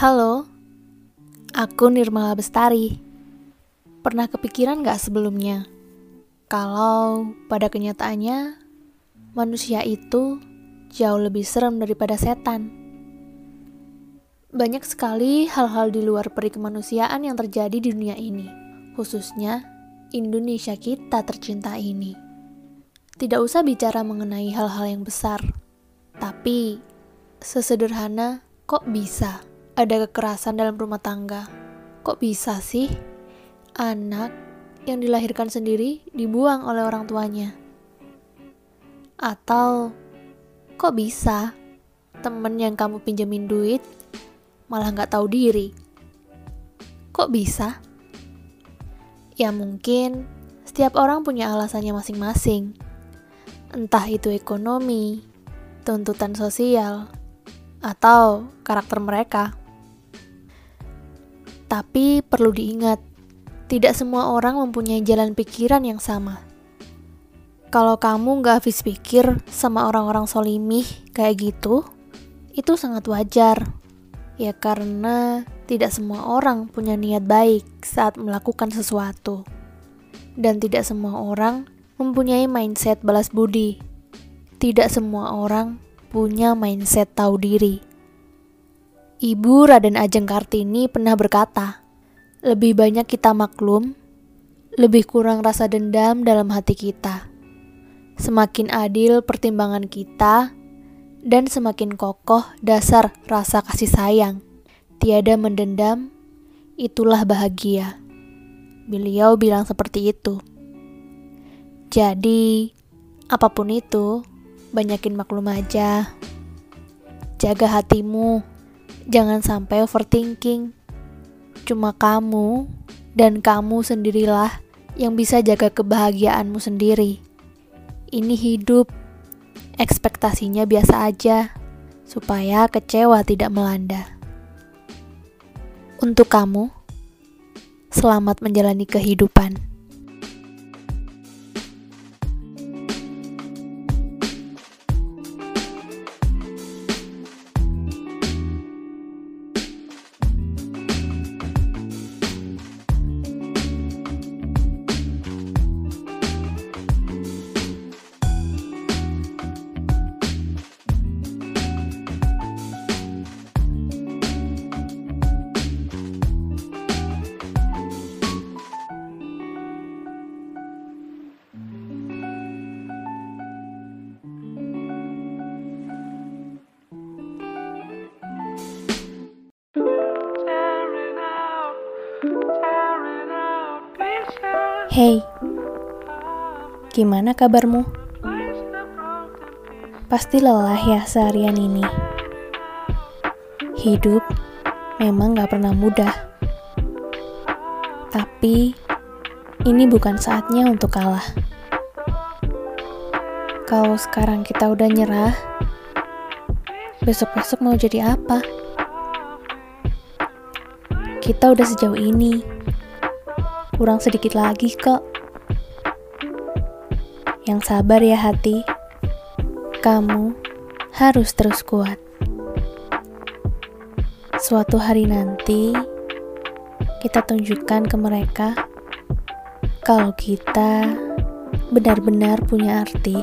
Halo, aku Nirmala Bestari. Pernah kepikiran gak sebelumnya kalau pada kenyataannya manusia itu jauh lebih serem daripada setan? Banyak sekali hal-hal di luar peri kemanusiaan yang terjadi di dunia ini, khususnya Indonesia kita tercinta ini. Tidak usah bicara mengenai hal-hal yang besar, tapi sesederhana kok bisa ada kekerasan dalam rumah tangga. Kok bisa sih anak yang dilahirkan sendiri dibuang oleh orang tuanya? Atau kok bisa temen yang kamu pinjemin duit malah nggak tahu diri? Kok bisa? Ya mungkin setiap orang punya alasannya masing-masing. Entah itu ekonomi, tuntutan sosial, atau karakter mereka. Tapi perlu diingat, tidak semua orang mempunyai jalan pikiran yang sama. Kalau kamu gak habis pikir sama orang-orang solimih kayak gitu, itu sangat wajar. Ya karena tidak semua orang punya niat baik saat melakukan sesuatu. Dan tidak semua orang mempunyai mindset balas budi. Tidak semua orang punya mindset tahu diri. Ibu Raden Ajeng Kartini pernah berkata, lebih banyak kita maklum, lebih kurang rasa dendam dalam hati kita. Semakin adil pertimbangan kita, dan semakin kokoh dasar rasa kasih sayang. Tiada mendendam, itulah bahagia. Beliau bilang seperti itu. Jadi, apa pun itu, banyakin maklum aja. Jaga hatimu Jangan sampai overthinking. Cuma kamu dan kamu sendirilah yang bisa jaga kebahagiaanmu sendiri. Ini hidup. Ekspektasinya biasa aja supaya kecewa tidak melanda. Untuk kamu, selamat menjalani kehidupan. Hey, gimana kabarmu? Pasti lelah ya seharian ini. Hidup memang gak pernah mudah. Tapi, ini bukan saatnya untuk kalah. Kalau sekarang kita udah nyerah, besok-besok mau jadi apa? Kita udah sejauh ini kurang sedikit lagi kok. Yang sabar ya hati, kamu harus terus kuat. Suatu hari nanti, kita tunjukkan ke mereka kalau kita benar-benar punya arti.